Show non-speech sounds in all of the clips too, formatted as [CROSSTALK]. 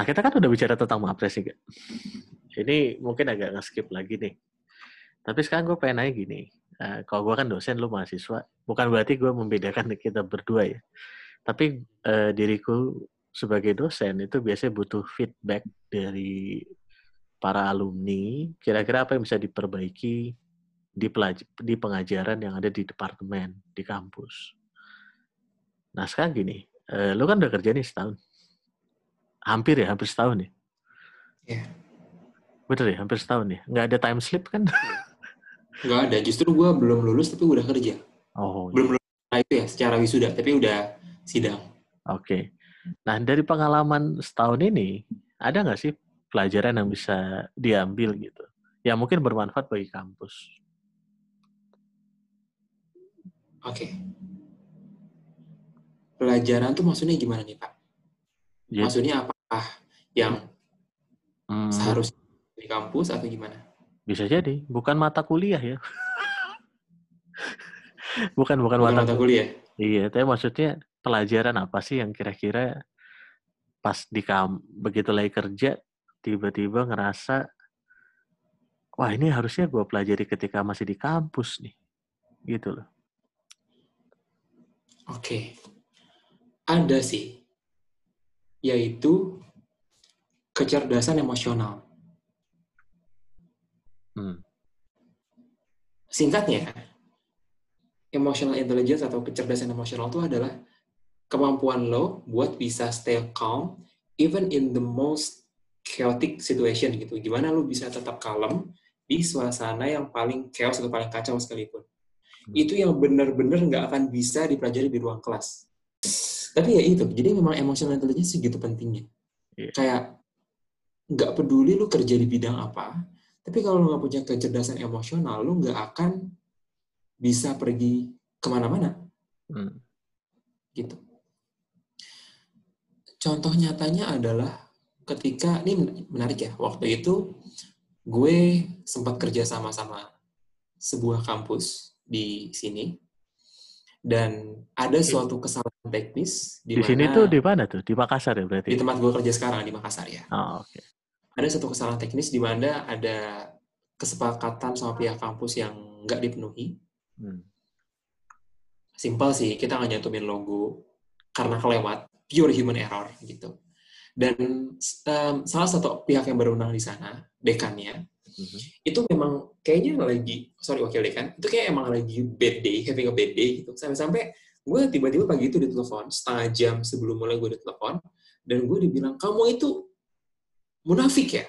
Nah, kita kan udah bicara tentang mapres nih. Ini mungkin agak nge-skip lagi nih. Tapi sekarang gue pengen nanya gini. Uh, kalau gue kan dosen, lu mahasiswa. Bukan berarti gue membedakan [LAUGHS] kita berdua ya. Tapi uh, diriku sebagai dosen itu biasanya butuh feedback dari para alumni. Kira-kira apa yang bisa diperbaiki di, di pengajaran yang ada di departemen, di kampus. Nah sekarang gini, uh, lu kan udah kerja nih setahun hampir ya, hampir setahun ya. Iya. Yeah. Bener ya, hampir setahun ya. Nggak ada time slip kan? [LAUGHS] Nggak ada, justru gue belum lulus tapi udah kerja. Oh. Belum lulus nah itu ya, secara wisuda, tapi udah sidang. Oke. Okay. Nah, dari pengalaman setahun ini, ada nggak sih pelajaran yang bisa diambil gitu? Yang mungkin bermanfaat bagi kampus. Oke. Okay. Pelajaran tuh maksudnya gimana nih, Pak? Jadi, Maksudnya apakah yang hmm, seharusnya di kampus atau gimana? Bisa jadi, bukan mata kuliah ya. [LAUGHS] bukan, bukan, bukan mata, mata kuliah. Iya, tapi maksudnya pelajaran apa sih yang kira-kira pas di kam begitu lagi kerja tiba-tiba ngerasa wah ini harusnya gue pelajari ketika masih di kampus nih. Gitu loh. Oke. Ada sih yaitu kecerdasan emosional. Hmm. Singkatnya, emotional intelligence atau kecerdasan emosional itu adalah kemampuan lo buat bisa stay calm even in the most chaotic situation gitu. Gimana lo bisa tetap kalem di suasana yang paling chaos atau paling kacau sekalipun. Hmm. Itu yang benar-benar nggak akan bisa dipelajari di ruang kelas tapi ya itu jadi memang emotional intelligence segitu pentingnya yeah. kayak nggak peduli lu kerja di bidang apa tapi kalau lu nggak punya kecerdasan emosional lu nggak akan bisa pergi ke mana-mana hmm. gitu contoh nyatanya adalah ketika ini menarik ya waktu itu gue sempat kerja sama sama sebuah kampus di sini dan ada suatu kesalahan teknis di, di sini tuh di mana tuh? Di Makassar ya berarti? Di tempat gue kerja sekarang di Makassar ya. Oh, oke. Okay. ada satu kesalahan teknis di mana ada kesepakatan sama pihak kampus yang nggak dipenuhi. Hmm. simpel sih kita nggak nyantumin logo karena kelewat pure human error gitu. Dan um, salah satu pihak yang berwenang di sana dekannya hmm Itu memang kayaknya lagi, sorry wakil dekan, itu kayak emang lagi bad day, having a bad day gitu. Sampai-sampai gue tiba-tiba pagi itu ditelepon, setengah jam sebelum mulai gue ditelepon, dan gue dibilang, kamu itu munafik ya?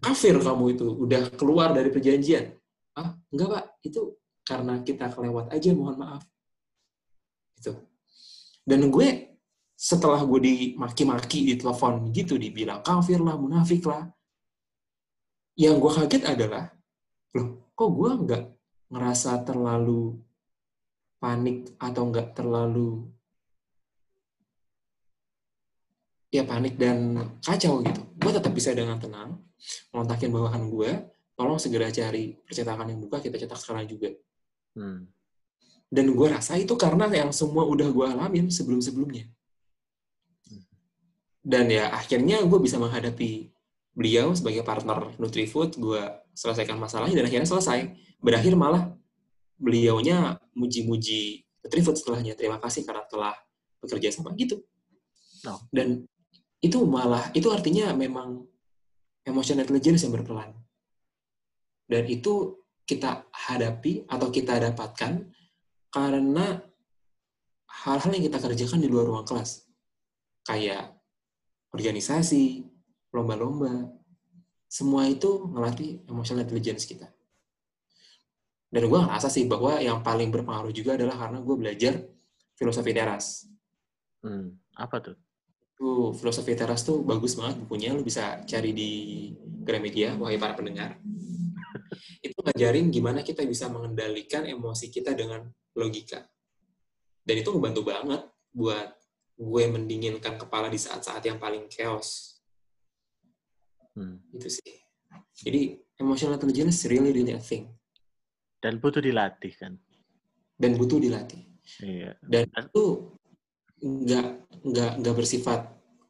Kafir kamu itu, udah keluar dari perjanjian. Ah, enggak pak, itu karena kita kelewat aja, mohon maaf. Itu. Dan gue setelah gue dimaki-maki di telepon gitu dibilang kafir lah, munafik lah, yang gue kaget adalah, loh kok gue nggak ngerasa terlalu panik atau nggak terlalu ya panik dan kacau gitu. Gue tetap bisa dengan tenang ngontakin bawahan gue, tolong segera cari percetakan yang buka, kita cetak sekarang juga. Hmm. Dan gue rasa itu karena yang semua udah gue alamin sebelum-sebelumnya. Hmm. Dan ya akhirnya gue bisa menghadapi beliau sebagai partner Nutrifood, gue selesaikan masalahnya dan akhirnya selesai. Berakhir malah beliaunya muji-muji Nutrifood setelahnya. Terima kasih karena telah bekerja sama gitu. No. Dan itu malah, itu artinya memang emotional intelligence yang berperan. Dan itu kita hadapi atau kita dapatkan karena hal-hal yang kita kerjakan di luar ruang kelas. Kayak organisasi, lomba-lomba, semua itu ngelatih emotional intelligence kita. Dan gue ngerasa sih bahwa yang paling berpengaruh juga adalah karena gue belajar filosofi teras. Hmm, apa tuh? Tuh, filosofi teras tuh bagus banget bukunya, lu bisa cari di Gramedia, wahai para pendengar. [LAUGHS] itu ngajarin gimana kita bisa mengendalikan emosi kita dengan logika. Dan itu ngebantu banget buat gue mendinginkan kepala di saat-saat yang paling chaos Hmm. Itu sih. Jadi emotional intelligence really really a thing. Dan butuh dilatih kan. Dan butuh dilatih. Iya. Dan itu nggak nggak nggak bersifat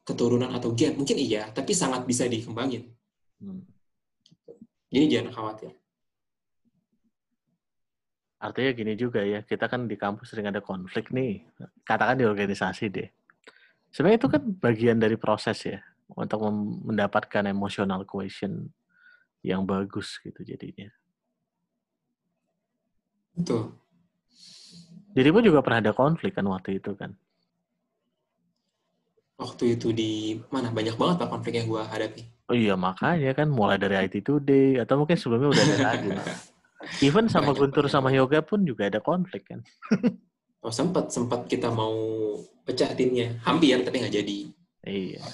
keturunan atau gen. Mungkin iya, tapi sangat bisa dikembangin. Hmm. Jadi jangan khawatir. Artinya gini juga ya, kita kan di kampus sering ada konflik nih. Katakan di organisasi deh. Sebenarnya itu kan bagian dari proses ya, untuk mendapatkan emotional question yang bagus gitu jadinya. Betul. Jadi pun juga pernah ada konflik kan waktu itu kan? Waktu itu di mana? Banyak banget pak konflik yang gue hadapi. Oh iya makanya kan mulai dari IT Today atau mungkin sebelumnya udah ada lagi. [LAUGHS] Even sama Guntur sama Yoga pun juga ada konflik kan. oh sempat sempat kita mau pecah timnya, hampir tapi nggak jadi. Iya.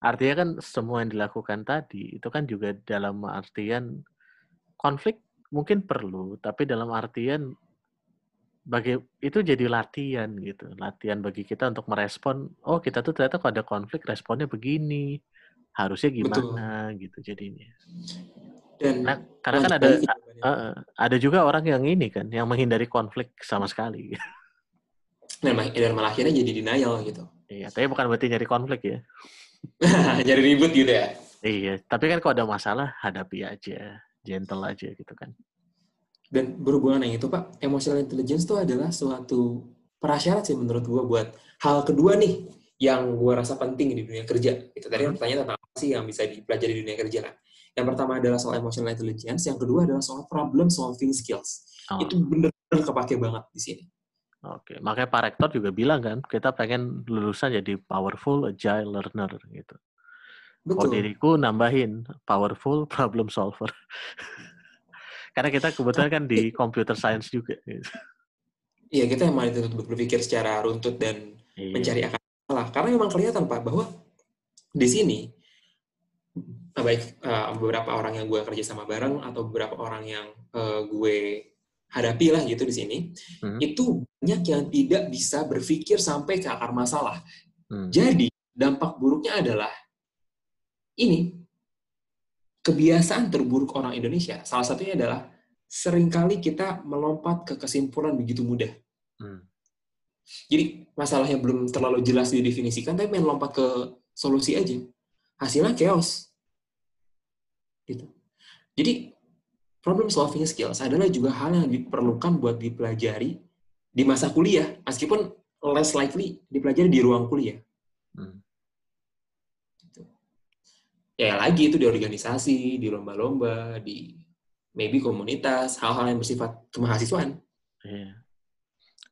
Artinya kan semua yang dilakukan tadi itu kan juga dalam artian konflik mungkin perlu, tapi dalam artian bagi itu jadi latihan gitu, latihan bagi kita untuk merespon. Oh kita tuh ternyata kalau ada konflik responnya begini, harusnya gimana Betul. gitu jadinya. Dan nah, karena kan ada uh, ada juga orang yang ini kan yang menghindari konflik sama sekali. Dan, dan malah akhirnya jadi denial gitu. Iya, tapi bukan berarti nyari konflik ya. [LAUGHS] jadi ribut gitu ya. Iya, tapi kan kalau ada masalah hadapi aja, gentle aja gitu kan. Dan berhubungan yang itu Pak, emotional intelligence itu adalah suatu prasyarat sih menurut gue buat hal kedua nih yang gue rasa penting di dunia kerja. Itu tadi yang pertanyaan tentang apa sih yang bisa dipelajari di dunia kerja kan. Yang pertama adalah soal emotional intelligence, yang kedua adalah soal problem solving skills. Oh. Itu benar-benar kepake banget di sini. Oke, makanya Pak Rektor juga bilang kan, kita pengen lulusan jadi powerful agile learner gitu. Betul. Kalau diriku nambahin powerful problem solver. [LAUGHS] Karena kita kebetulan kan di [LAUGHS] computer science juga. Gitu. Iya, kita yang itu untuk berpikir secara runtut dan iya. mencari akar masalah. Karena memang kelihatan Pak bahwa di sini baik uh, beberapa orang yang gue kerja sama bareng atau beberapa orang yang uh, gue hadapi lah gitu di sini, hmm. itu banyak yang tidak bisa berpikir sampai ke akar masalah. Hmm. Jadi dampak buruknya adalah ini kebiasaan terburuk orang Indonesia. Salah satunya adalah sering kali kita melompat ke kesimpulan begitu mudah. Hmm. Jadi masalahnya belum terlalu jelas didefinisikan, tapi main lompat ke solusi aja. Hasilnya chaos Gitu. Jadi problem solving skills adalah juga hal yang diperlukan buat dipelajari di masa kuliah, meskipun less likely dipelajari di ruang kuliah. Hmm. Gitu. Ya lagi itu di organisasi, di lomba-lomba, di maybe komunitas, hal-hal yang bersifat kemahasiswaan. Iya.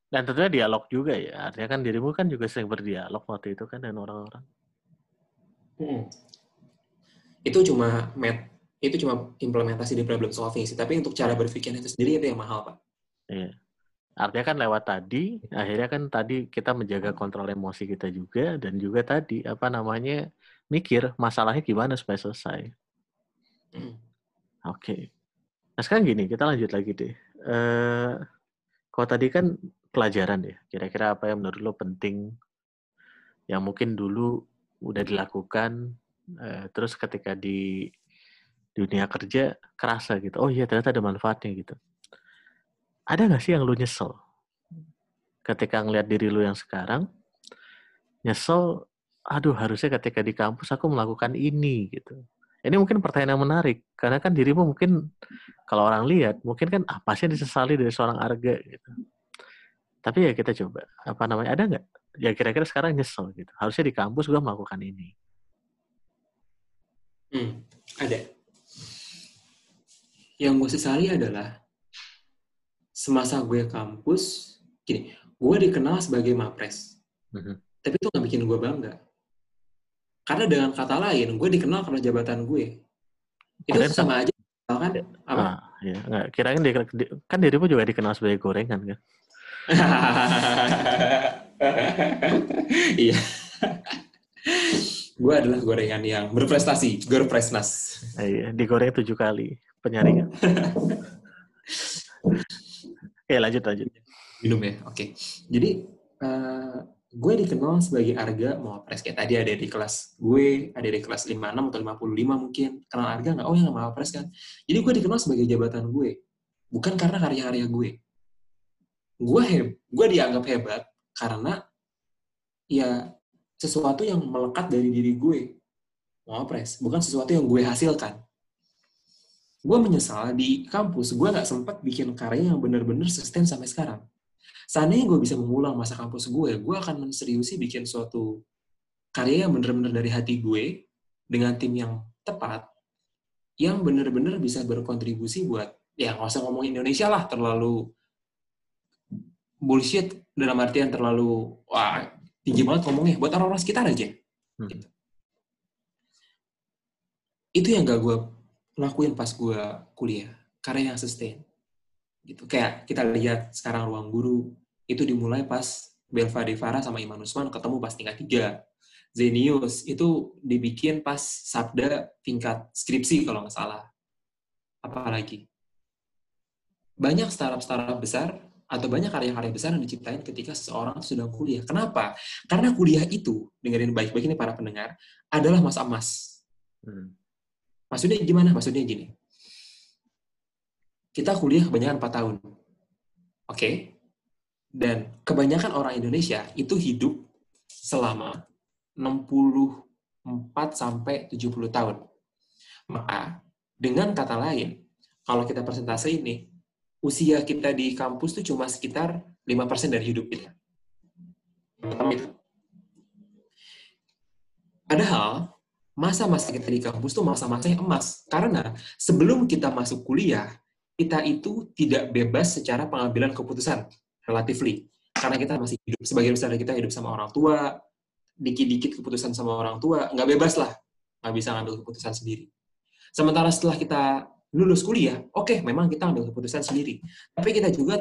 Dan tentunya dialog juga ya. Artinya kan dirimu kan juga sering berdialog waktu itu kan dengan orang-orang. Hmm. Itu cuma met itu cuma implementasi di problem solving sih. Tapi untuk cara berpikir itu sendiri itu yang mahal, Pak. Iya. Artinya kan lewat tadi, akhirnya kan tadi kita menjaga kontrol emosi kita juga, dan juga tadi, apa namanya, mikir masalahnya gimana supaya selesai. Hmm. Oke. Okay. Nah sekarang gini, kita lanjut lagi deh. Uh, kalau tadi kan pelajaran ya, kira-kira apa yang menurut lo penting, yang mungkin dulu udah dilakukan, uh, terus ketika di dunia kerja kerasa gitu. Oh iya ternyata ada manfaatnya gitu. Ada nggak sih yang lu nyesel ketika ngeliat diri lu yang sekarang? Nyesel, aduh harusnya ketika di kampus aku melakukan ini gitu. Ini mungkin pertanyaan yang menarik karena kan dirimu mungkin kalau orang lihat mungkin kan apa sih yang disesali dari seorang arga gitu. Tapi ya kita coba apa namanya ada nggak? Ya kira-kira sekarang nyesel gitu. Harusnya di kampus gue melakukan ini. Hmm, ada yang gue sesali adalah semasa gue kampus, gini, gue dikenal sebagai mapres. Mm-hmm. Tapi itu gak bikin gue bangga. Karena dengan kata lain, gue dikenal karena jabatan gue. Itu Kira sama aja, kan? Apa? Ah, ya, nggak. Kirain di, kan dirimu juga dikenal sebagai gorengan kan? [LAUGHS] iya. Gue adalah gorengan yang berprestasi, gorpresnas. Iya, digoreng tujuh kali penyaringan. [LAUGHS] Oke, lanjut lanjut. Minum ya, oke. Jadi uh, gue dikenal sebagai Arga mau pres kayak tadi ada di kelas gue, ada di kelas 56 atau 55 mungkin. Kenal Arga nggak? Oh yang mau pres kan. Jadi gue dikenal sebagai jabatan gue, bukan karena karya-karya gue. Gue heb, gue dianggap hebat karena ya sesuatu yang melekat dari diri gue. Ngopres, bukan sesuatu yang gue hasilkan. Gue menyesal di kampus, gue nggak sempat bikin karya yang bener-bener sustain sampai sekarang. Seandainya gue bisa mengulang masa kampus gue, gue akan menseriusi bikin suatu karya yang bener-bener dari hati gue, dengan tim yang tepat, yang bener-bener bisa berkontribusi buat, ya nggak usah ngomong Indonesia lah, terlalu bullshit dalam artian terlalu, wah tinggi banget ngomongnya, buat orang-orang sekitar aja. Hmm. Gitu. Itu yang gak gue lakuin pas gue kuliah karena yang sustain. Gitu. Kayak kita lihat sekarang ruang guru itu dimulai pas Belva Devara sama Iman Usman ketemu pas tingkat tiga. Zenius itu dibikin pas sabda tingkat skripsi kalau nggak salah. Apalagi. Banyak startup-startup besar atau banyak karya-karya besar yang diciptain ketika seseorang sudah kuliah. Kenapa? Karena kuliah itu, dengerin baik-baik ini para pendengar, adalah masa emas. Hmm. Maksudnya gimana? Maksudnya gini. Kita kuliah kebanyakan 4 tahun. Oke? Okay? Dan kebanyakan orang Indonesia itu hidup selama 64 sampai 70 tahun. Maka dengan kata lain, kalau kita persentase ini, usia kita di kampus itu cuma sekitar 5% dari hidup kita. Padahal masa-masa kita di kampus tuh masa-masa yang emas. Karena sebelum kita masuk kuliah, kita itu tidak bebas secara pengambilan keputusan, relatively. Karena kita masih hidup, sebagian besar kita hidup sama orang tua, dikit-dikit keputusan sama orang tua, nggak bebas lah. Nggak bisa ngambil keputusan sendiri. Sementara setelah kita lulus kuliah, oke, okay, memang kita ambil keputusan sendiri. Tapi kita juga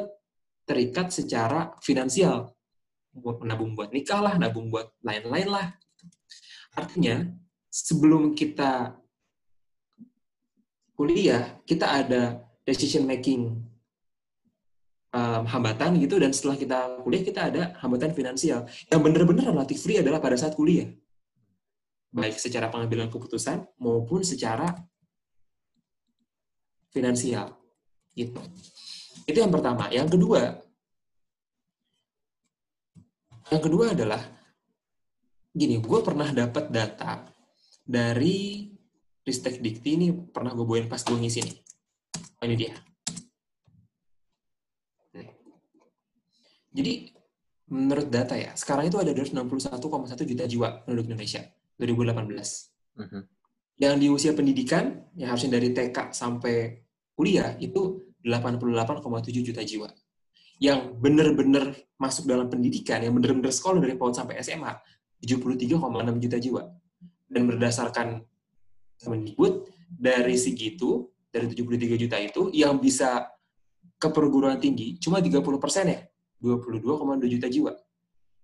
terikat secara finansial. Buat nabung buat nikah lah, nabung buat lain-lain lah. Artinya, sebelum kita kuliah, kita ada decision making um, hambatan gitu dan setelah kita kuliah kita ada hambatan finansial. Yang benar-benar relatif free adalah pada saat kuliah. Baik secara pengambilan keputusan maupun secara finansial. Gitu. Itu yang pertama. Yang kedua, yang kedua adalah gini, gue pernah dapat data dari Ristek Dikti ini pernah gue bawain pas gue ngisi nih. Oh, ini dia. Jadi, menurut data ya, sekarang itu ada 261,1 juta jiwa penduduk Indonesia 2018. Uh -huh. Yang di usia pendidikan, yang harusnya dari TK sampai kuliah, itu 88,7 juta jiwa. Yang benar-benar masuk dalam pendidikan, yang benar-benar sekolah dari PAUD sampai SMA, 73,6 juta jiwa. Dan berdasarkan Kemendikbud dari segitu dari 73 juta itu yang bisa ke perguruan tinggi cuma 30 persen ya 22,2 juta jiwa.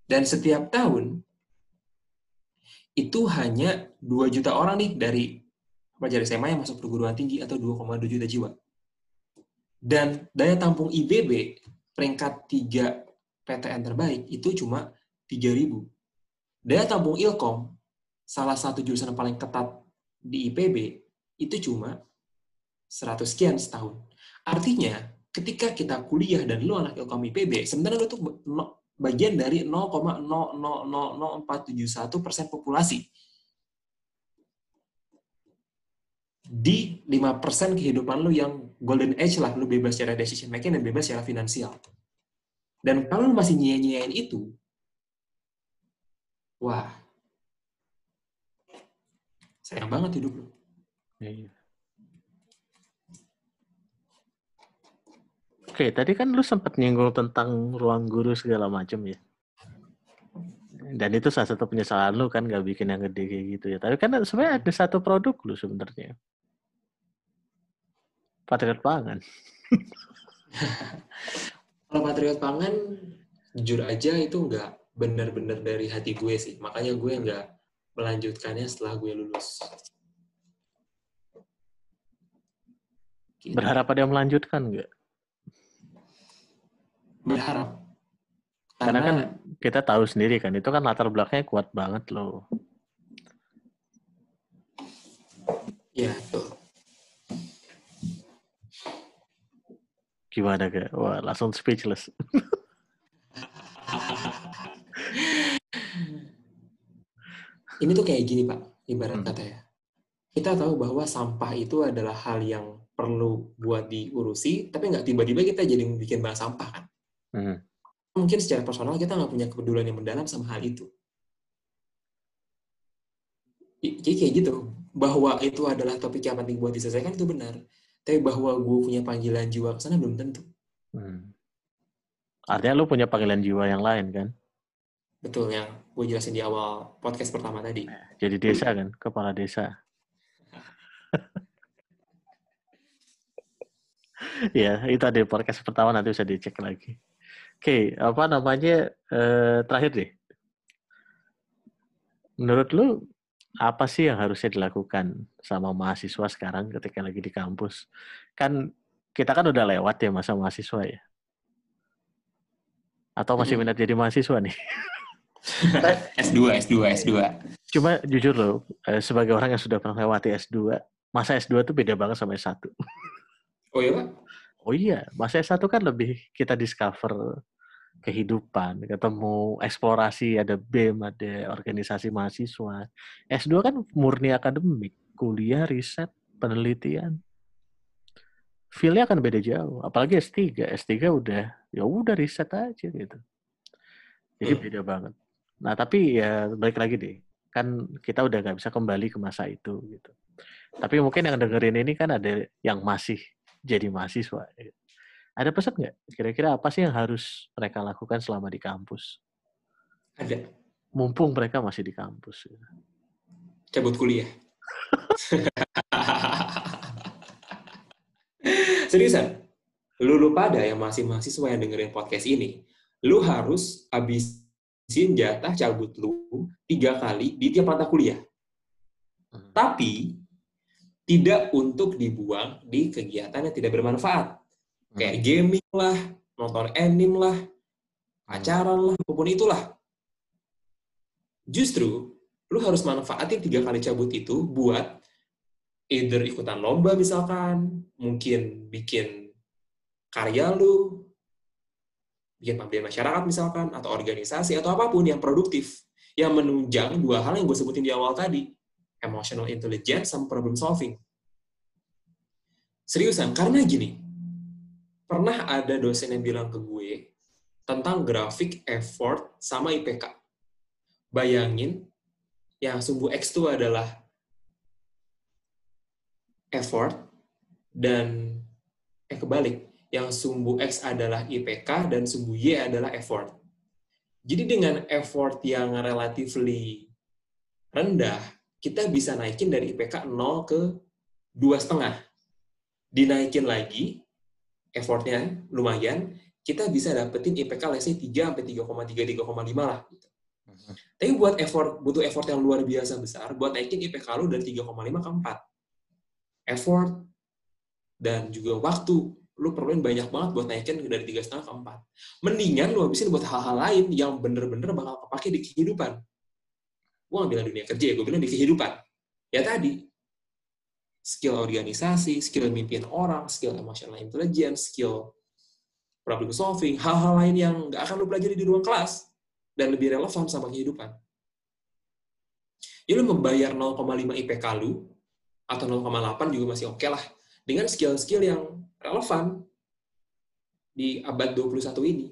Dan setiap tahun itu hanya 2 juta orang nih dari pelajar SMA yang masuk perguruan tinggi atau 2,2 juta jiwa dan daya tampung IBB peringkat 3 PTN terbaik itu cuma 3000 daya tampung Ilkom salah satu jurusan paling ketat di IPB itu cuma 100 sekian setahun. Artinya, ketika kita kuliah dan lu anak Ilkom IPB, sebenarnya lu tuh bagian dari 0,000471 persen populasi. Di 5 persen kehidupan lu yang golden age lah, lu bebas secara decision making dan bebas secara finansial. Dan kalau lu masih nyia-nyiain itu, wah, sayang banget hidup lu. Iya. Oke, tadi kan lu sempat nyinggung tentang ruang guru segala macam ya. Dan itu salah satu penyesalan lu kan gak bikin yang gede kayak gitu ya. Tapi kan sebenarnya ada satu produk lu sebenarnya. Patriot Pangan. [LAUGHS] Kalau Patriot Pangan, jujur aja itu nggak benar-benar dari hati gue sih. Makanya gue nggak melanjutkannya setelah gue lulus. Gitu. Berharap ada yang melanjutkan nggak? Berharap. Karena, Karena kan kita tahu sendiri kan, itu kan latar belakangnya kuat banget loh. Ya, betul. Gimana gak? Wah, langsung speechless. ini tuh kayak gini Pak, ibarat hmm. kata ya. Kita tahu bahwa sampah itu adalah hal yang perlu buat diurusi, tapi nggak tiba-tiba kita jadi bikin bank sampah kan. Hmm. Mungkin secara personal kita nggak punya kepedulian yang mendalam sama hal itu. Jadi kayak gitu, bahwa itu adalah topik yang penting buat diselesaikan itu benar. Tapi bahwa gue punya panggilan jiwa ke sana belum tentu. Hmm. Artinya lu punya panggilan jiwa yang lain kan? Betul, yang gue jelasin di awal podcast pertama tadi. Jadi desa kan, kepala desa. [LAUGHS] ya, itu ada podcast pertama nanti bisa dicek lagi. Oke, apa namanya eh, terakhir deh. Menurut lu apa sih yang harusnya dilakukan sama mahasiswa sekarang ketika lagi di kampus? Kan kita kan udah lewat ya masa mahasiswa ya. Atau masih minat jadi mahasiswa nih? S2, S2, S2. Cuma jujur loh, eh, sebagai orang yang sudah pernah lewati S2, masa S2 tuh beda banget sama S1. Oh iya? Oh iya, masa S1 kan lebih kita discover kehidupan, ketemu eksplorasi, ada BEM, ada organisasi mahasiswa. S2 kan murni akademik, kuliah, riset, penelitian. Feel-nya akan beda jauh. Apalagi S3. S3 udah, ya udah riset aja gitu. Jadi hmm. beda banget. Nah, tapi ya balik lagi deh. Kan kita udah nggak bisa kembali ke masa itu gitu. Tapi mungkin yang dengerin ini kan ada yang masih jadi mahasiswa. Gitu. Ada pesan nggak? Kira-kira apa sih yang harus mereka lakukan selama di kampus? Ada. Mumpung mereka masih di kampus. Gitu. Cabut kuliah. Seriusan, lu lupa ada yang masih mahasiswa yang dengerin podcast ini, lu harus habis izin jatah cabut lu tiga kali di tiap mata kuliah. Hmm. Tapi tidak untuk dibuang di kegiatan yang tidak bermanfaat. Hmm. Kayak gaming lah, nonton anime lah, pacaran lah, apa pun itulah. Justru, lu harus manfaatin tiga kali cabut itu buat either ikutan lomba misalkan, mungkin bikin karya lu, bikin pemberdayaan masyarakat misalkan, atau organisasi, atau apa pun yang produktif, yang menunjang dua hal yang gue sebutin di awal tadi, emotional intelligence sama problem solving. Seriusan, karena gini, pernah ada dosen yang bilang ke gue tentang grafik effort sama IPK. Bayangin, yang sumbu X itu adalah effort, dan eh kebalik, yang sumbu X adalah IPK dan sumbu Y adalah effort. Jadi dengan effort yang relatively rendah, kita bisa naikin dari IPK 0 ke dua setengah. Dinaikin lagi, effortnya lumayan, kita bisa dapetin IPK lesnya 3 sampai 3,3 3,5 lah gitu. Mhm. Tapi buat effort butuh effort yang luar biasa besar buat naikin IPK lu dari 3,5 ke 4. Effort dan juga waktu lu perluin banyak banget buat naikin dari tiga setengah ke empat. Mendingan lu habisin buat hal-hal lain yang bener-bener bakal kepake di kehidupan. Gue gak bilang dunia kerja ya, gue bilang di kehidupan. Ya tadi, skill organisasi, skill mimpin orang, skill emotional intelligence, skill problem solving, hal-hal lain yang gak akan lu pelajari di ruang kelas dan lebih relevan sama kehidupan. Ya lu membayar 0,5 IPK lu atau 0,8 juga masih oke okay lah dengan skill-skill yang relevan di abad 21 ini.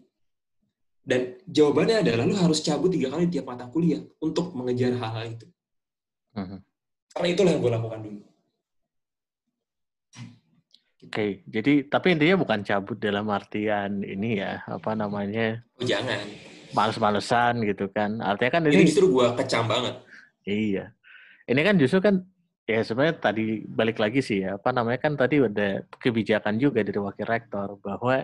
Dan jawabannya adalah lu harus cabut tiga kali tiap mata kuliah untuk mengejar hal-hal itu. Uh-huh. Karena itulah yang gue lakukan dulu. Oke, okay, jadi tapi intinya bukan cabut dalam artian ini ya, apa namanya? Oh, jangan. Males-malesan gitu kan. Artinya kan ini, ini justru gue kecam banget. Iya. Ini kan justru kan Ya sebenarnya tadi balik lagi sih ya, apa namanya kan tadi ada kebijakan juga dari wakil rektor bahwa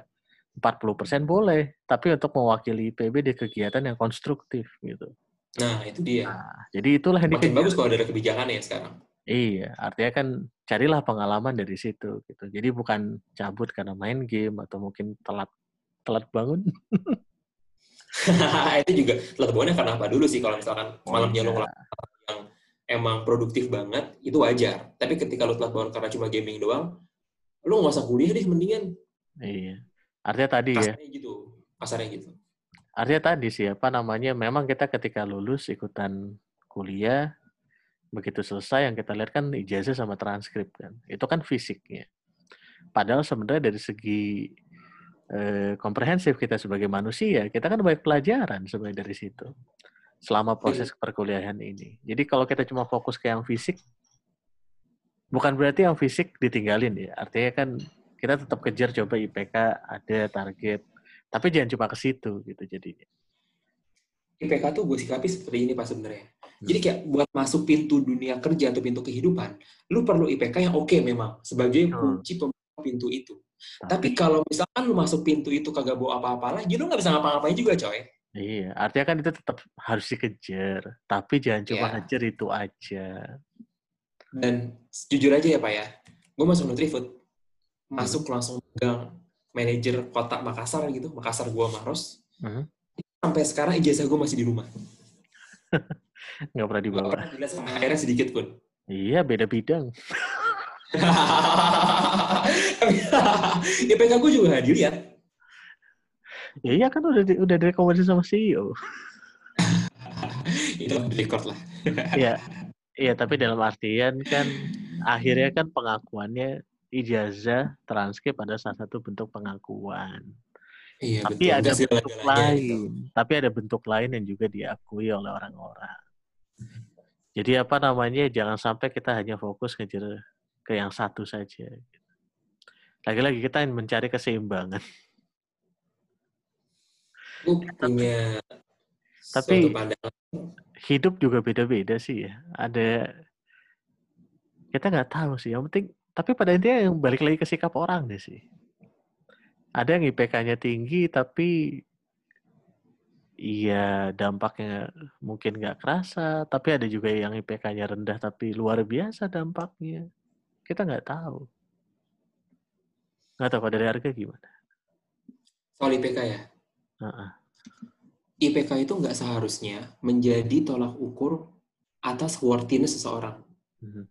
40% boleh, tapi untuk mewakili IPB di kegiatan yang konstruktif gitu. Nah, itu dia. Nah, jadi itulah yang Makin bagus kalau ada kebijakan ya sekarang. Iya, artinya kan carilah pengalaman dari situ gitu. Jadi bukan cabut karena main game atau mungkin telat telat bangun. [LAUGHS] itu juga telat bangunnya karena apa dulu sih kalau misalkan oh, malamnya iya. lo yang emang produktif banget, itu wajar. Tapi ketika lu telat bangun karena cuma gaming doang, lu nggak usah kuliah deh mendingan. Iya. Artinya tadi ya. Kasarnya ya. gitu. Kasarnya gitu. Artinya tadi sih, apa namanya, memang kita ketika lulus ikutan kuliah, Begitu selesai yang kita lihat kan ijazah sama transkrip kan. Itu kan fisiknya. Padahal sebenarnya dari segi eh, komprehensif kita sebagai manusia, kita kan banyak pelajaran sebenarnya dari situ selama proses perkuliahan ini. Jadi kalau kita cuma fokus ke yang fisik, bukan berarti yang fisik ditinggalin ya. Artinya kan kita tetap kejar coba IPK ada target, tapi jangan cuma ke situ gitu jadinya. IPK tuh gue sikapi seperti ini pas sebenarnya. Jadi kayak buat masuk pintu dunia kerja atau pintu kehidupan, lu perlu IPK yang oke okay memang sebagai kunci pembuka pintu itu. Tapi, kalau misalkan lu masuk pintu itu kagak bawa apa-apa lagi, lu nggak bisa ngapa-ngapain juga, coy. Iya, artinya kan itu tetap harus dikejar. Tapi jangan cuma yeah. ngejar itu aja. Dan jujur aja ya Pak ya, gue masuk Nutrifood, masuk hmm. langsung pegang manajer kota Makassar gitu, Makassar gua Maros. Hmm sampai sekarang ijazah gue masih di rumah. [LAUGHS] Nggak pernah dibawa. Nggak pernah sama akhirnya sedikit pun. Iya, beda bidang. [LAUGHS] IPK gue juga nggak dilihat. Ya iya kan udah udah direkomendasi sama CEO. [LAUGHS] Itu record lah. Iya. Iya, tapi dalam artian kan akhirnya kan pengakuannya ijazah transkrip pada salah satu bentuk pengakuan. Iya, tapi betul. ada bentuk lain, gitu. tapi ada bentuk lain yang juga diakui oleh orang-orang. Jadi apa namanya? Jangan sampai kita hanya fokus ngejar ke yang satu saja. Lagi-lagi kita mencari keseimbangan. punya tapi hidup juga beda-beda sih ya. Ada kita nggak tahu sih. Yang penting tapi pada intinya yang balik lagi ke sikap orang deh sih ada yang IPK-nya tinggi tapi iya dampaknya mungkin nggak kerasa, tapi ada juga yang IPK-nya rendah tapi luar biasa dampaknya. Kita nggak tahu. Nggak tahu kalau dari harga gimana? Soal IPK ya? Uh-uh. IPK itu nggak seharusnya menjadi tolak ukur atas worthiness seseorang. Uh-huh.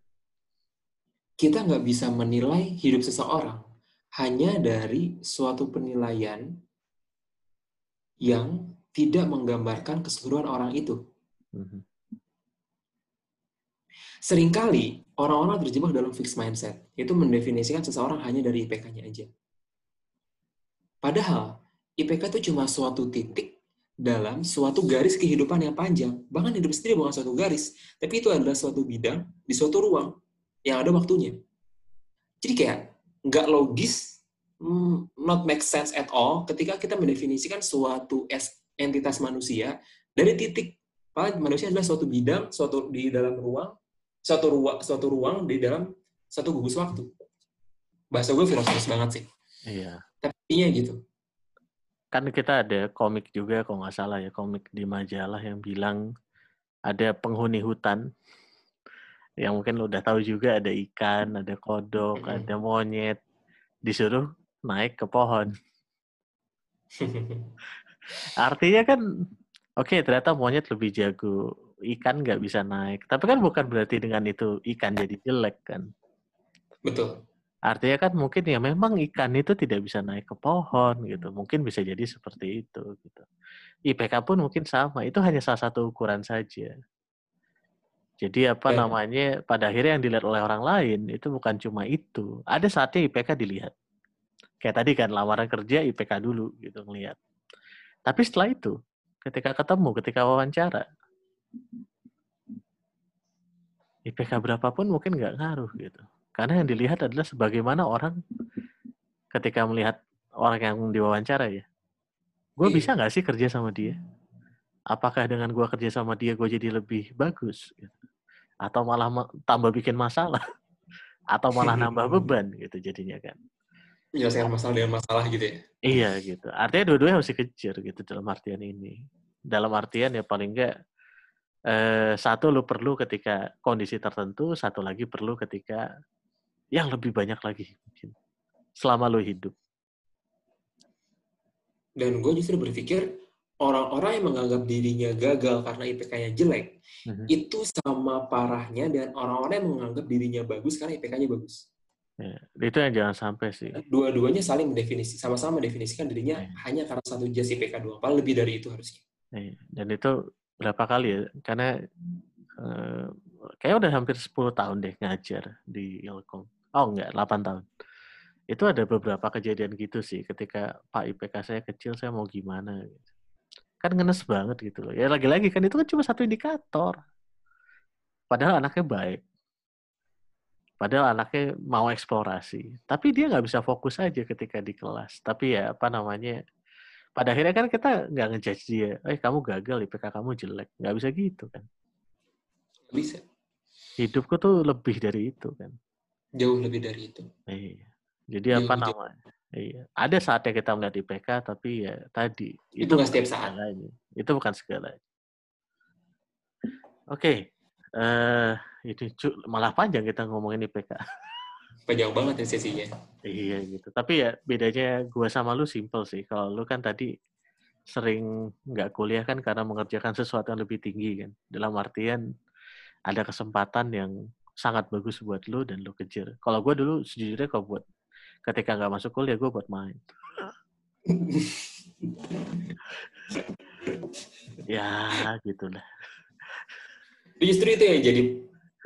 Kita nggak bisa menilai hidup seseorang hanya dari suatu penilaian yang tidak menggambarkan keseluruhan orang itu. Mhm. Seringkali orang-orang terjebak dalam fixed mindset, itu mendefinisikan seseorang hanya dari IPK-nya aja. Padahal, IPK itu cuma suatu titik dalam suatu garis kehidupan yang panjang. Bahkan hidup sendiri bukan suatu garis, tapi itu adalah suatu bidang di suatu ruang yang ada waktunya. Jadi kayak nggak logis, mm, not make sense at all ketika kita mendefinisikan suatu entitas manusia dari titik paling manusia adalah suatu bidang, suatu di dalam ruang, suatu ruang, suatu ruang di dalam satu gugus waktu. Bahasa gue filosofis banget sih. Iya. Tapi gitu. Kan kita ada komik juga, kalau nggak salah ya, komik di majalah yang bilang ada penghuni hutan yang mungkin lo udah tahu juga ada ikan, ada kodok, mm-hmm. ada monyet, disuruh naik ke pohon. [LAUGHS] Artinya kan, oke okay, ternyata monyet lebih jago, ikan nggak bisa naik. Tapi kan bukan berarti dengan itu ikan jadi jelek kan. Betul. Artinya kan mungkin ya memang ikan itu tidak bisa naik ke pohon gitu. Mungkin bisa jadi seperti itu gitu. IPK pun mungkin sama. Itu hanya salah satu ukuran saja. Jadi apa ya. namanya pada akhirnya yang dilihat oleh orang lain itu bukan cuma itu. Ada saatnya IPK dilihat. Kayak tadi kan lamaran kerja IPK dulu gitu ngelihat. Tapi setelah itu ketika ketemu, ketika wawancara IPK berapapun mungkin nggak ngaruh gitu. Karena yang dilihat adalah sebagaimana orang ketika melihat orang yang diwawancara ya. Gue iya. bisa nggak sih kerja sama dia? Apakah dengan gue kerja sama dia gue jadi lebih bagus gitu. atau malah tambah bikin masalah. [LAUGHS] Atau malah nambah [LAUGHS] beban gitu jadinya kan. Menyelesaikan masalah dengan masalah gitu ya? Iya gitu. Artinya dua-duanya harus dikejar gitu dalam artian ini. Dalam artian ya paling enggak eh, satu lu perlu ketika kondisi tertentu satu lagi perlu ketika yang lebih banyak lagi mungkin. Selama lu hidup. Dan gue justru berpikir orang-orang yang menganggap dirinya gagal karena IPK-nya jelek, uh-huh. itu sama parahnya dan orang-orang yang menganggap dirinya bagus karena IPK-nya bagus. Ya, itu yang jangan sampai sih. Dua-duanya saling mendefinisi, sama-sama mendefinisikan dirinya ya. hanya karena satu jas IPK doang. Paling lebih dari itu harusnya. Ya, dan itu berapa kali ya? Karena uh, kayak udah hampir 10 tahun deh ngajar di Ilkom. Oh enggak, 8 tahun. Itu ada beberapa kejadian gitu sih ketika Pak IPK saya kecil saya mau gimana gitu. Kan ngenes banget gitu loh. Ya lagi-lagi kan itu kan cuma satu indikator. Padahal anaknya baik. Padahal anaknya mau eksplorasi. Tapi dia nggak bisa fokus aja ketika di kelas. Tapi ya apa namanya, pada akhirnya kan kita nggak ngejudge dia, eh kamu gagal, IPK kamu jelek. Nggak bisa gitu kan. Bisa. Hidupku tuh lebih dari itu kan. Jauh lebih dari itu. Iya. Jadi apa Jauh- namanya? Iya. Ada saatnya kita melihat IPK, tapi ya tadi Itu nggak setiap bukan saat. segalanya. Itu bukan segalanya. Oke. eh ini cu- malah panjang kita ngomongin IPK. Panjang banget ya sesinya. Iya gitu. Tapi ya bedanya gua sama lu simple sih. Kalau lu kan tadi sering nggak kuliah kan karena mengerjakan sesuatu yang lebih tinggi kan. Dalam artian ada kesempatan yang sangat bagus buat lu dan lu kejar. Kalau gua dulu sejujurnya kalau buat ketika nggak masuk kuliah gua buat main. [LAUGHS] Ya gitulah. Justru itu yang jadi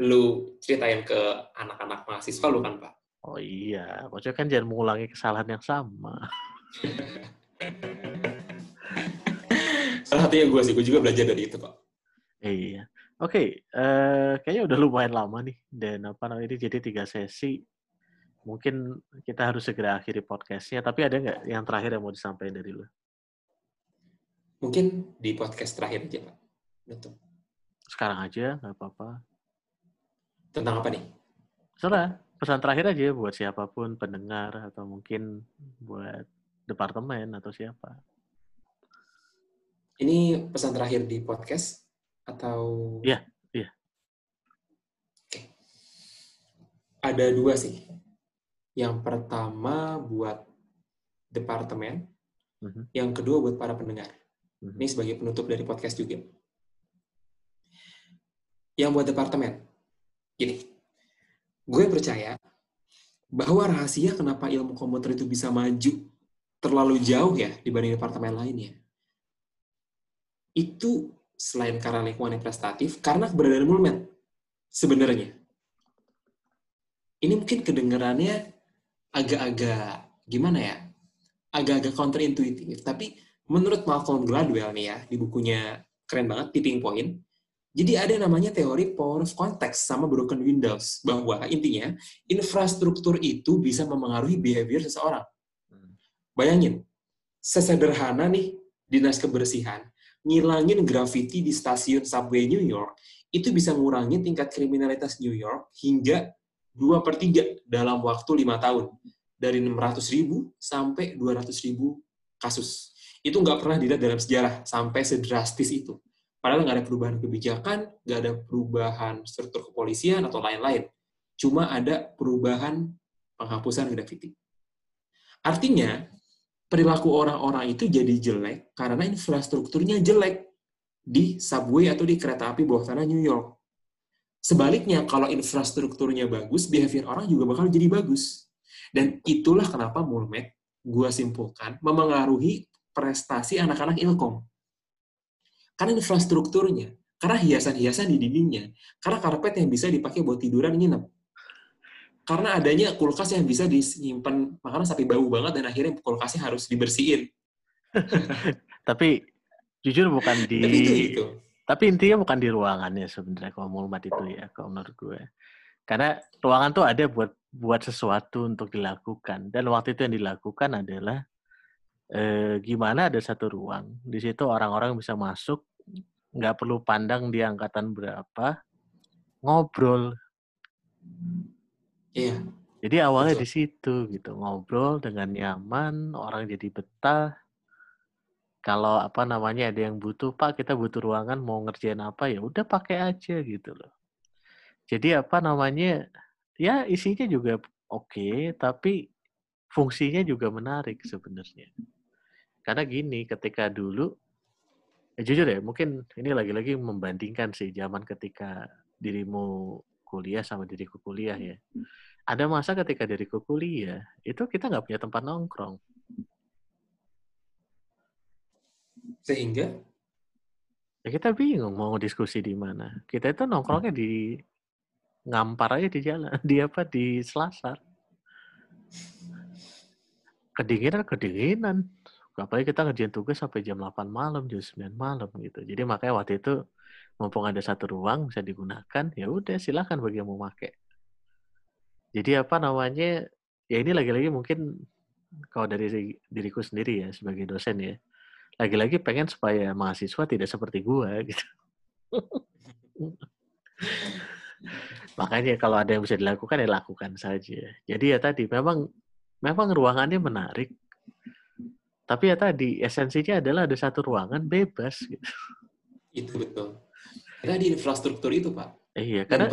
lu ceritain ke anak-anak mahasiswa lu kan, Pak? Oh iya, maksudnya kan jangan mengulangi kesalahan yang sama. [LAUGHS] Salah satunya gue sih, gue juga belajar dari itu kok. Iya. Oke, eh, kayaknya udah lumayan lama nih. Dan apa namanya ini jadi tiga sesi. Mungkin kita harus segera akhiri podcastnya. Tapi ada nggak yang terakhir yang mau disampaikan dari lu? Mungkin di podcast terakhir aja, Pak. Nutup. Sekarang aja, nggak apa-apa. Tentang apa nih? Serah, pesan terakhir aja buat siapa pun, pendengar, atau mungkin buat departemen atau siapa. Ini pesan terakhir di podcast atau? Iya, iya. Oke. Ada dua sih. Yang pertama buat departemen, Mhm, yang kedua buat para pendengar. mhm. Ini sebagai penutup dari podcast juga. Yang buat departemen, gini, gue percaya bahwa rahasia kenapa ilmu komputer itu bisa maju terlalu jauh ya dibanding departemen lainnya. Itu selain karena lingkungan yang prestatif, karena keberadaan Mulmed sebenarnya. Ini mungkin kedengarannya agak-agak gimana ya? Agak-agak counterintuitif, tapi menurut Malcolm Gladwell nih ya, di bukunya keren banget, Tipping Point, jadi ada namanya teori power of context sama broken windows, bahwa intinya infrastruktur itu bisa memengaruhi behavior seseorang. Bayangin, sesederhana nih dinas kebersihan, ngilangin graffiti di stasiun subway New York, itu bisa ngurangin tingkat kriminalitas New York hingga 2 per 3 dalam waktu 5 tahun. Dari 600 ribu sampai 200 ribu kasus. Itu nggak pernah dilihat dalam sejarah sampai sedrastis itu. Padahal nggak ada perubahan kebijakan, nggak ada perubahan struktur kepolisian atau lain-lain. Cuma ada perubahan penghapusan graffiti. Artinya, perilaku orang-orang itu jadi jelek karena infrastrukturnya jelek di subway atau di kereta api bawah tanah New York. Sebaliknya, kalau infrastrukturnya bagus, behavior orang juga bakal jadi bagus. Dan itulah kenapa Mulmed, gua simpulkan, memengaruhi prestasi anak-anak Ilkom. Karena infrastrukturnya, karena hiasan-hiasan di dindingnya, karena karpet yang bisa dipakai buat tiduran nginep. Karena adanya kulkas yang bisa disimpan makanan sampai bau banget dan akhirnya kulkasnya harus dibersihin. [LAUGHS] Tapi jujur bukan di itu. Tapi intinya bukan di ruangannya sebenarnya kalau mulmat itu ya, kalau menurut gue. Karena ruangan tuh ada buat buat sesuatu untuk dilakukan. Dan waktu itu yang dilakukan adalah eh, gimana ada satu ruang. Di situ orang-orang bisa masuk, nggak perlu pandang di angkatan berapa, ngobrol. Iya. Jadi awalnya Betul. di situ gitu, ngobrol dengan nyaman, orang jadi betah. Kalau apa namanya ada yang butuh, Pak, kita butuh ruangan mau ngerjain apa ya, udah pakai aja gitu loh. Jadi apa namanya, ya isinya juga oke, tapi fungsinya juga menarik sebenarnya. Karena gini, ketika dulu, ya jujur ya, mungkin ini lagi-lagi membandingkan sih zaman ketika dirimu kuliah sama diriku kuliah ya. Ada masa ketika diriku kuliah, itu kita nggak punya tempat nongkrong. Sehingga Ya kita bingung mau diskusi di mana. Kita itu nongkrongnya di ngampar aja di jalan, [LAUGHS] di apa di selasar. Kedinginan kedinginan. Apalagi kita ngerjain tugas sampai jam 8 malam, jam 9 malam gitu. Jadi makanya waktu itu mumpung ada satu ruang bisa digunakan, ya udah silakan bagi yang mau pakai. Jadi apa namanya? Ya ini lagi-lagi mungkin kalau dari diriku sendiri ya sebagai dosen ya, lagi-lagi pengen supaya mahasiswa tidak seperti gua gitu. Makanya kalau ada yang bisa dilakukan ya lakukan saja. Jadi ya tadi memang memang ruangannya menarik. Tapi ya tadi esensinya adalah ada satu ruangan bebas gitu. Itu betul. Karena di infrastruktur itu, Pak. Iya, karena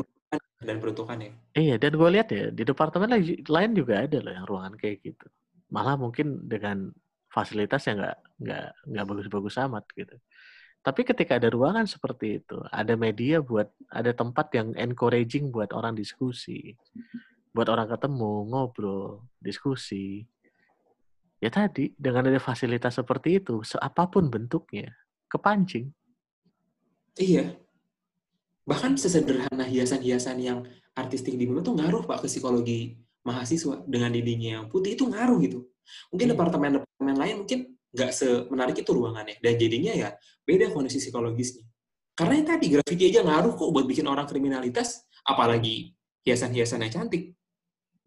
dan peruntukan ya. Iya, dan gue lihat ya di departemen lain juga ada loh yang ruangan kayak gitu. Malah mungkin dengan fasilitas yang nggak nggak nggak bagus-bagus amat gitu. Tapi ketika ada ruangan seperti itu, ada media buat, ada tempat yang encouraging buat orang diskusi, buat orang ketemu, ngobrol, diskusi. Ya tadi, dengan ada fasilitas seperti itu, apa pun bentuknya, kepancing. Iya. Bahkan sesederhana hiasan-hiasan yang artistik di tuh ngaruh Pak ke psikologi mahasiswa dengan dindingnya yang putih itu ngaruh gitu. Mungkin iya. departemen-departemen lain mungkin nggak semenarik itu ruangannya dan jadinya ya beda kondisi psikologisnya. Karena yang tadi graffiti aja ngaruh kok buat bikin orang kriminalitas apalagi hiasan-hiasannya cantik.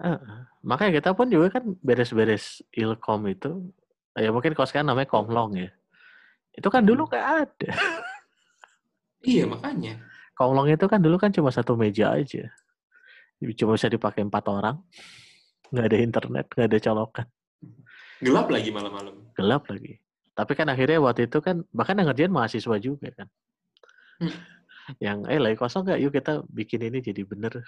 Uh, makanya kita pun juga kan beres-beres ilkom itu ya mungkin kalau sekarang namanya konglong ya itu kan dulu nggak ada. Iya makanya. Konglong itu kan dulu kan cuma satu meja aja cuma bisa dipakai empat orang nggak ada internet nggak ada colokan Gelap lagi malam-malam. Gelap lagi. Tapi kan akhirnya waktu itu kan bahkan yang ngerjain mahasiswa juga kan. Hmm. Yang eh lagi kosong nggak yuk kita bikin ini jadi bener.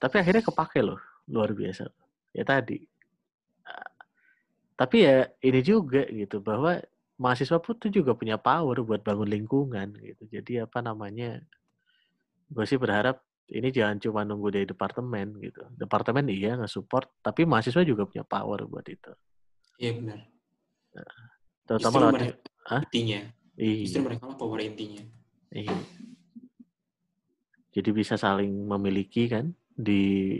Tapi akhirnya kepake loh, luar biasa. Ya tadi. Tapi ya ini juga gitu bahwa mahasiswa pun tuh juga punya power buat bangun lingkungan gitu. Jadi apa namanya? Gue sih berharap ini jangan cuma nunggu dari departemen gitu. Departemen iya nggak support, tapi mahasiswa juga punya power buat itu. Iya benar. Nah, terutama Justru mereka Hah? intinya. Iya. Justru mereka lah power intinya. Iya. Jadi bisa saling memiliki kan di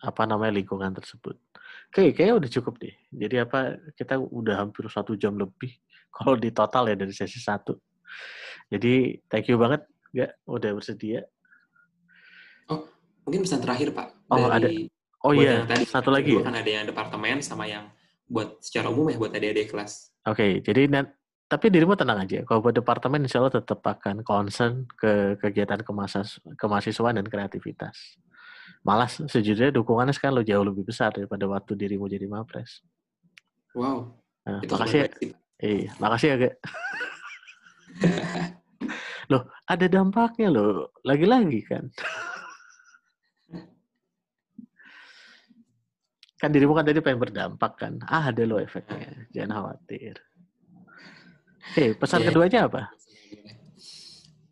apa namanya lingkungan tersebut. Oke, kayaknya udah cukup deh. Jadi apa kita udah hampir satu jam lebih [LAUGHS] kalau di total ya dari sesi satu. Jadi thank you banget nggak udah bersedia Oh, mungkin pesan terakhir Pak. Oh dari, ada. Oh iya. Tadi, satu lagi. Ya? Kan ada yang departemen sama yang buat secara umum ya buat adik-adik kelas. Oke, okay, jadi tapi dirimu tenang aja. Kalau buat departemen, insya Allah tetap akan concern ke kegiatan kemahas kemahasiswaan dan kreativitas. Malah sejujurnya dukungannya sekarang lo jauh lebih besar daripada waktu dirimu jadi mapres. Wow. Nah, itu makasih ya. Iya, makasih ya, Gak. [LAUGHS] loh, ada dampaknya loh. Lagi-lagi kan. Kan dirimu kan tadi pengen berdampak kan. Ah, ada lo efeknya. Jangan khawatir. Oke, pesan yeah. keduanya apa?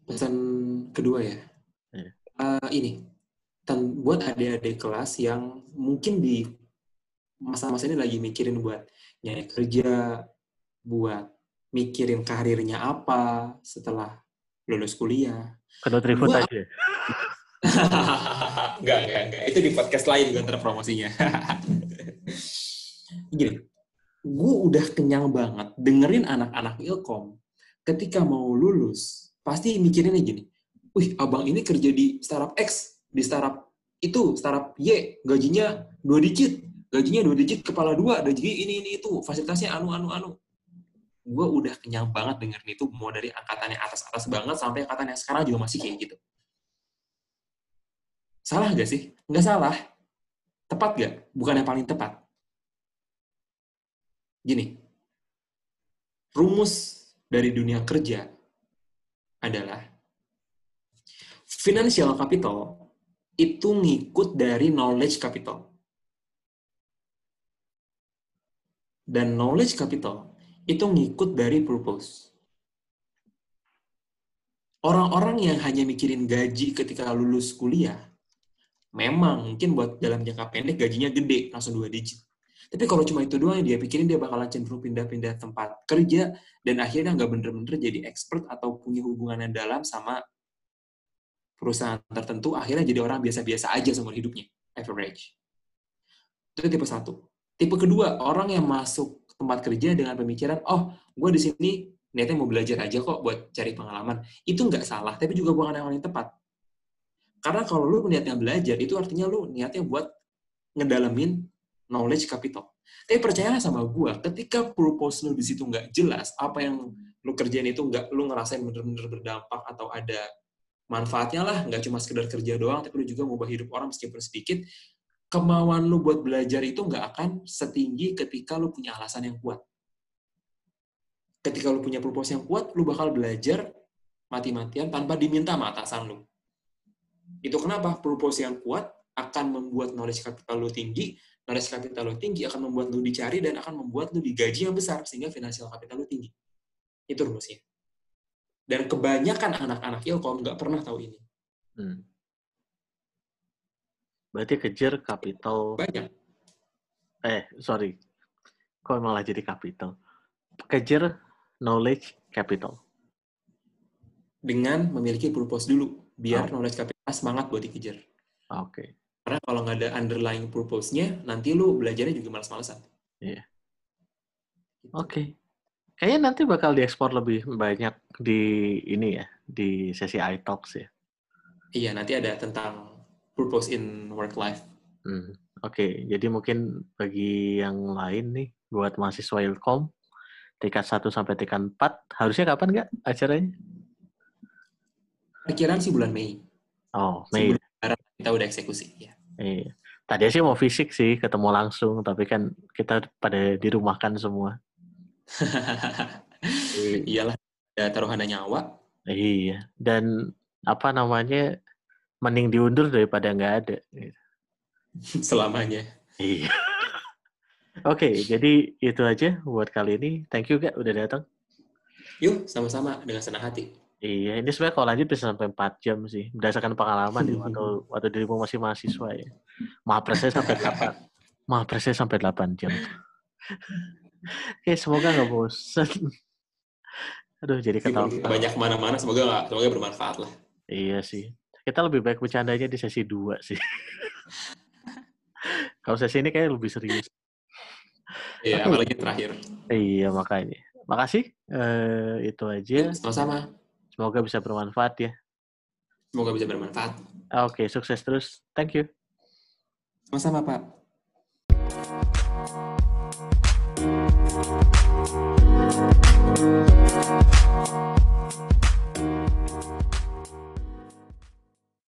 Pesan kedua ya. Yeah. Uh, ini, buat adik-adik kelas yang mungkin di masa-masa ini lagi mikirin buat nyari kerja, buat mikirin karirnya apa setelah lulus kuliah. Kedua tribut aja. [LAUGHS] enggak, enggak, enggak. Itu di podcast lain gue promosinya. [LAUGHS] Gini, gue udah kenyang banget dengerin anak-anak ilkom ketika mau lulus pasti mikirinnya gini, wih abang ini kerja di startup X, di startup itu, startup Y, gajinya dua digit, gajinya dua digit, kepala dua, gaji ini, ini, itu, fasilitasnya anu, anu, anu. Gue udah kenyang banget dengerin itu, mau dari angkatan yang atas-atas banget sampai angkatan yang sekarang juga masih kayak gitu. Salah nggak sih? Nggak salah. Tepat nggak? Bukan yang paling tepat. Gini, rumus dari dunia kerja adalah financial capital itu ngikut dari knowledge capital. Dan knowledge capital itu ngikut dari purpose. Orang-orang yang hanya mikirin gaji ketika lulus kuliah, memang mungkin buat dalam jangka pendek gajinya gede, langsung dua digit. Tapi kalau cuma itu doang yang dia pikirin, dia bakalan cenderung pindah-pindah tempat kerja, dan akhirnya nggak bener-bener jadi expert atau punya hubungan yang dalam sama perusahaan tertentu akhirnya jadi orang biasa-biasa aja seumur hidupnya, average. Itu tipe satu. Tipe kedua, orang yang masuk tempat kerja dengan pemikiran, oh, gue di sini niatnya mau belajar aja kok buat cari pengalaman. Itu nggak salah, tapi juga bukan yang paling tepat. Karena kalau lu niatnya belajar, itu artinya lu niatnya buat ngedalamin knowledge capital. Tapi percayalah sama gue, ketika purpose lu di situ nggak jelas, apa yang lu kerjain itu nggak lu ngerasain bener-bener berdampak atau ada manfaatnya lah, nggak cuma sekedar kerja doang, tapi lu juga mau hidup orang meskipun sedikit, kemauan lu buat belajar itu nggak akan setinggi ketika lu punya alasan yang kuat. Ketika lu punya purpose yang kuat, lu bakal belajar mati-matian tanpa diminta sama atasan lu. Itu kenapa? Purpose yang kuat akan membuat knowledge capital lu tinggi, knowledge capital lu tinggi akan membuat lu dicari dan akan membuat lu digaji yang besar, sehingga financial capital lu tinggi. Itu rumusnya. Dan kebanyakan anak-anak Ilkom nggak pernah tahu ini. Hmm. Berarti kejar capital. Banyak. Eh, sorry. Kok malah jadi capital? Kejar knowledge capital. Dengan memiliki purpose dulu. Biar oh. knowledge capital semangat buat dikejar. Oke. Okay. Karena kalau nggak ada underlying purpose-nya, nanti lu belajarnya juga malas-malesan. Iya. Yeah. Gitu. Oke. Okay. Kayaknya nanti bakal diekspor lebih banyak di ini ya, di sesi iTalks ya. Iya, nanti ada tentang purpose in work life. Hmm. Oke, okay. jadi mungkin bagi yang lain nih, buat mahasiswa Ilkom, tingkat 1 sampai tingkat 4, harusnya kapan nggak acaranya? Perkiraan sih bulan Mei. Oh, Mei. Sebulan kita udah eksekusi. Ya. Iya. Tadi sih mau fisik sih, ketemu langsung, tapi kan kita pada dirumahkan semua. [LAUGHS] Iyalah, ada taruhan nyawa. Iya, dan apa namanya mending diundur daripada nggak ada. [LAUGHS] Selamanya. Iya. [LAUGHS] Oke, okay, jadi itu aja buat kali ini. Thank you, Kak, udah datang. Yuk, sama-sama dengan senang hati. Iya, ini sebenarnya kalau lanjut bisa sampai 4 jam sih. Berdasarkan pengalaman ya, waktu, [LAUGHS] waktu dirimu masih mahasiswa ya. Mahapresnya sampai 8. Mahapresnya sampai 8 jam. Oke, semoga nggak bosan. Aduh, jadi ketawa. Banyak mana-mana, semoga gak, semoga bermanfaat lah. Iya sih. Kita lebih baik bercandanya di sesi dua sih. [LAUGHS] Kalau sesi ini kayak lebih serius. Iya, apalagi terakhir. Iya, makanya. Makasih. Uh, itu aja. Sama-sama. Semoga bisa bermanfaat ya. Semoga bisa bermanfaat. Oke, okay, sukses terus. Thank you. Sama-sama, Pak.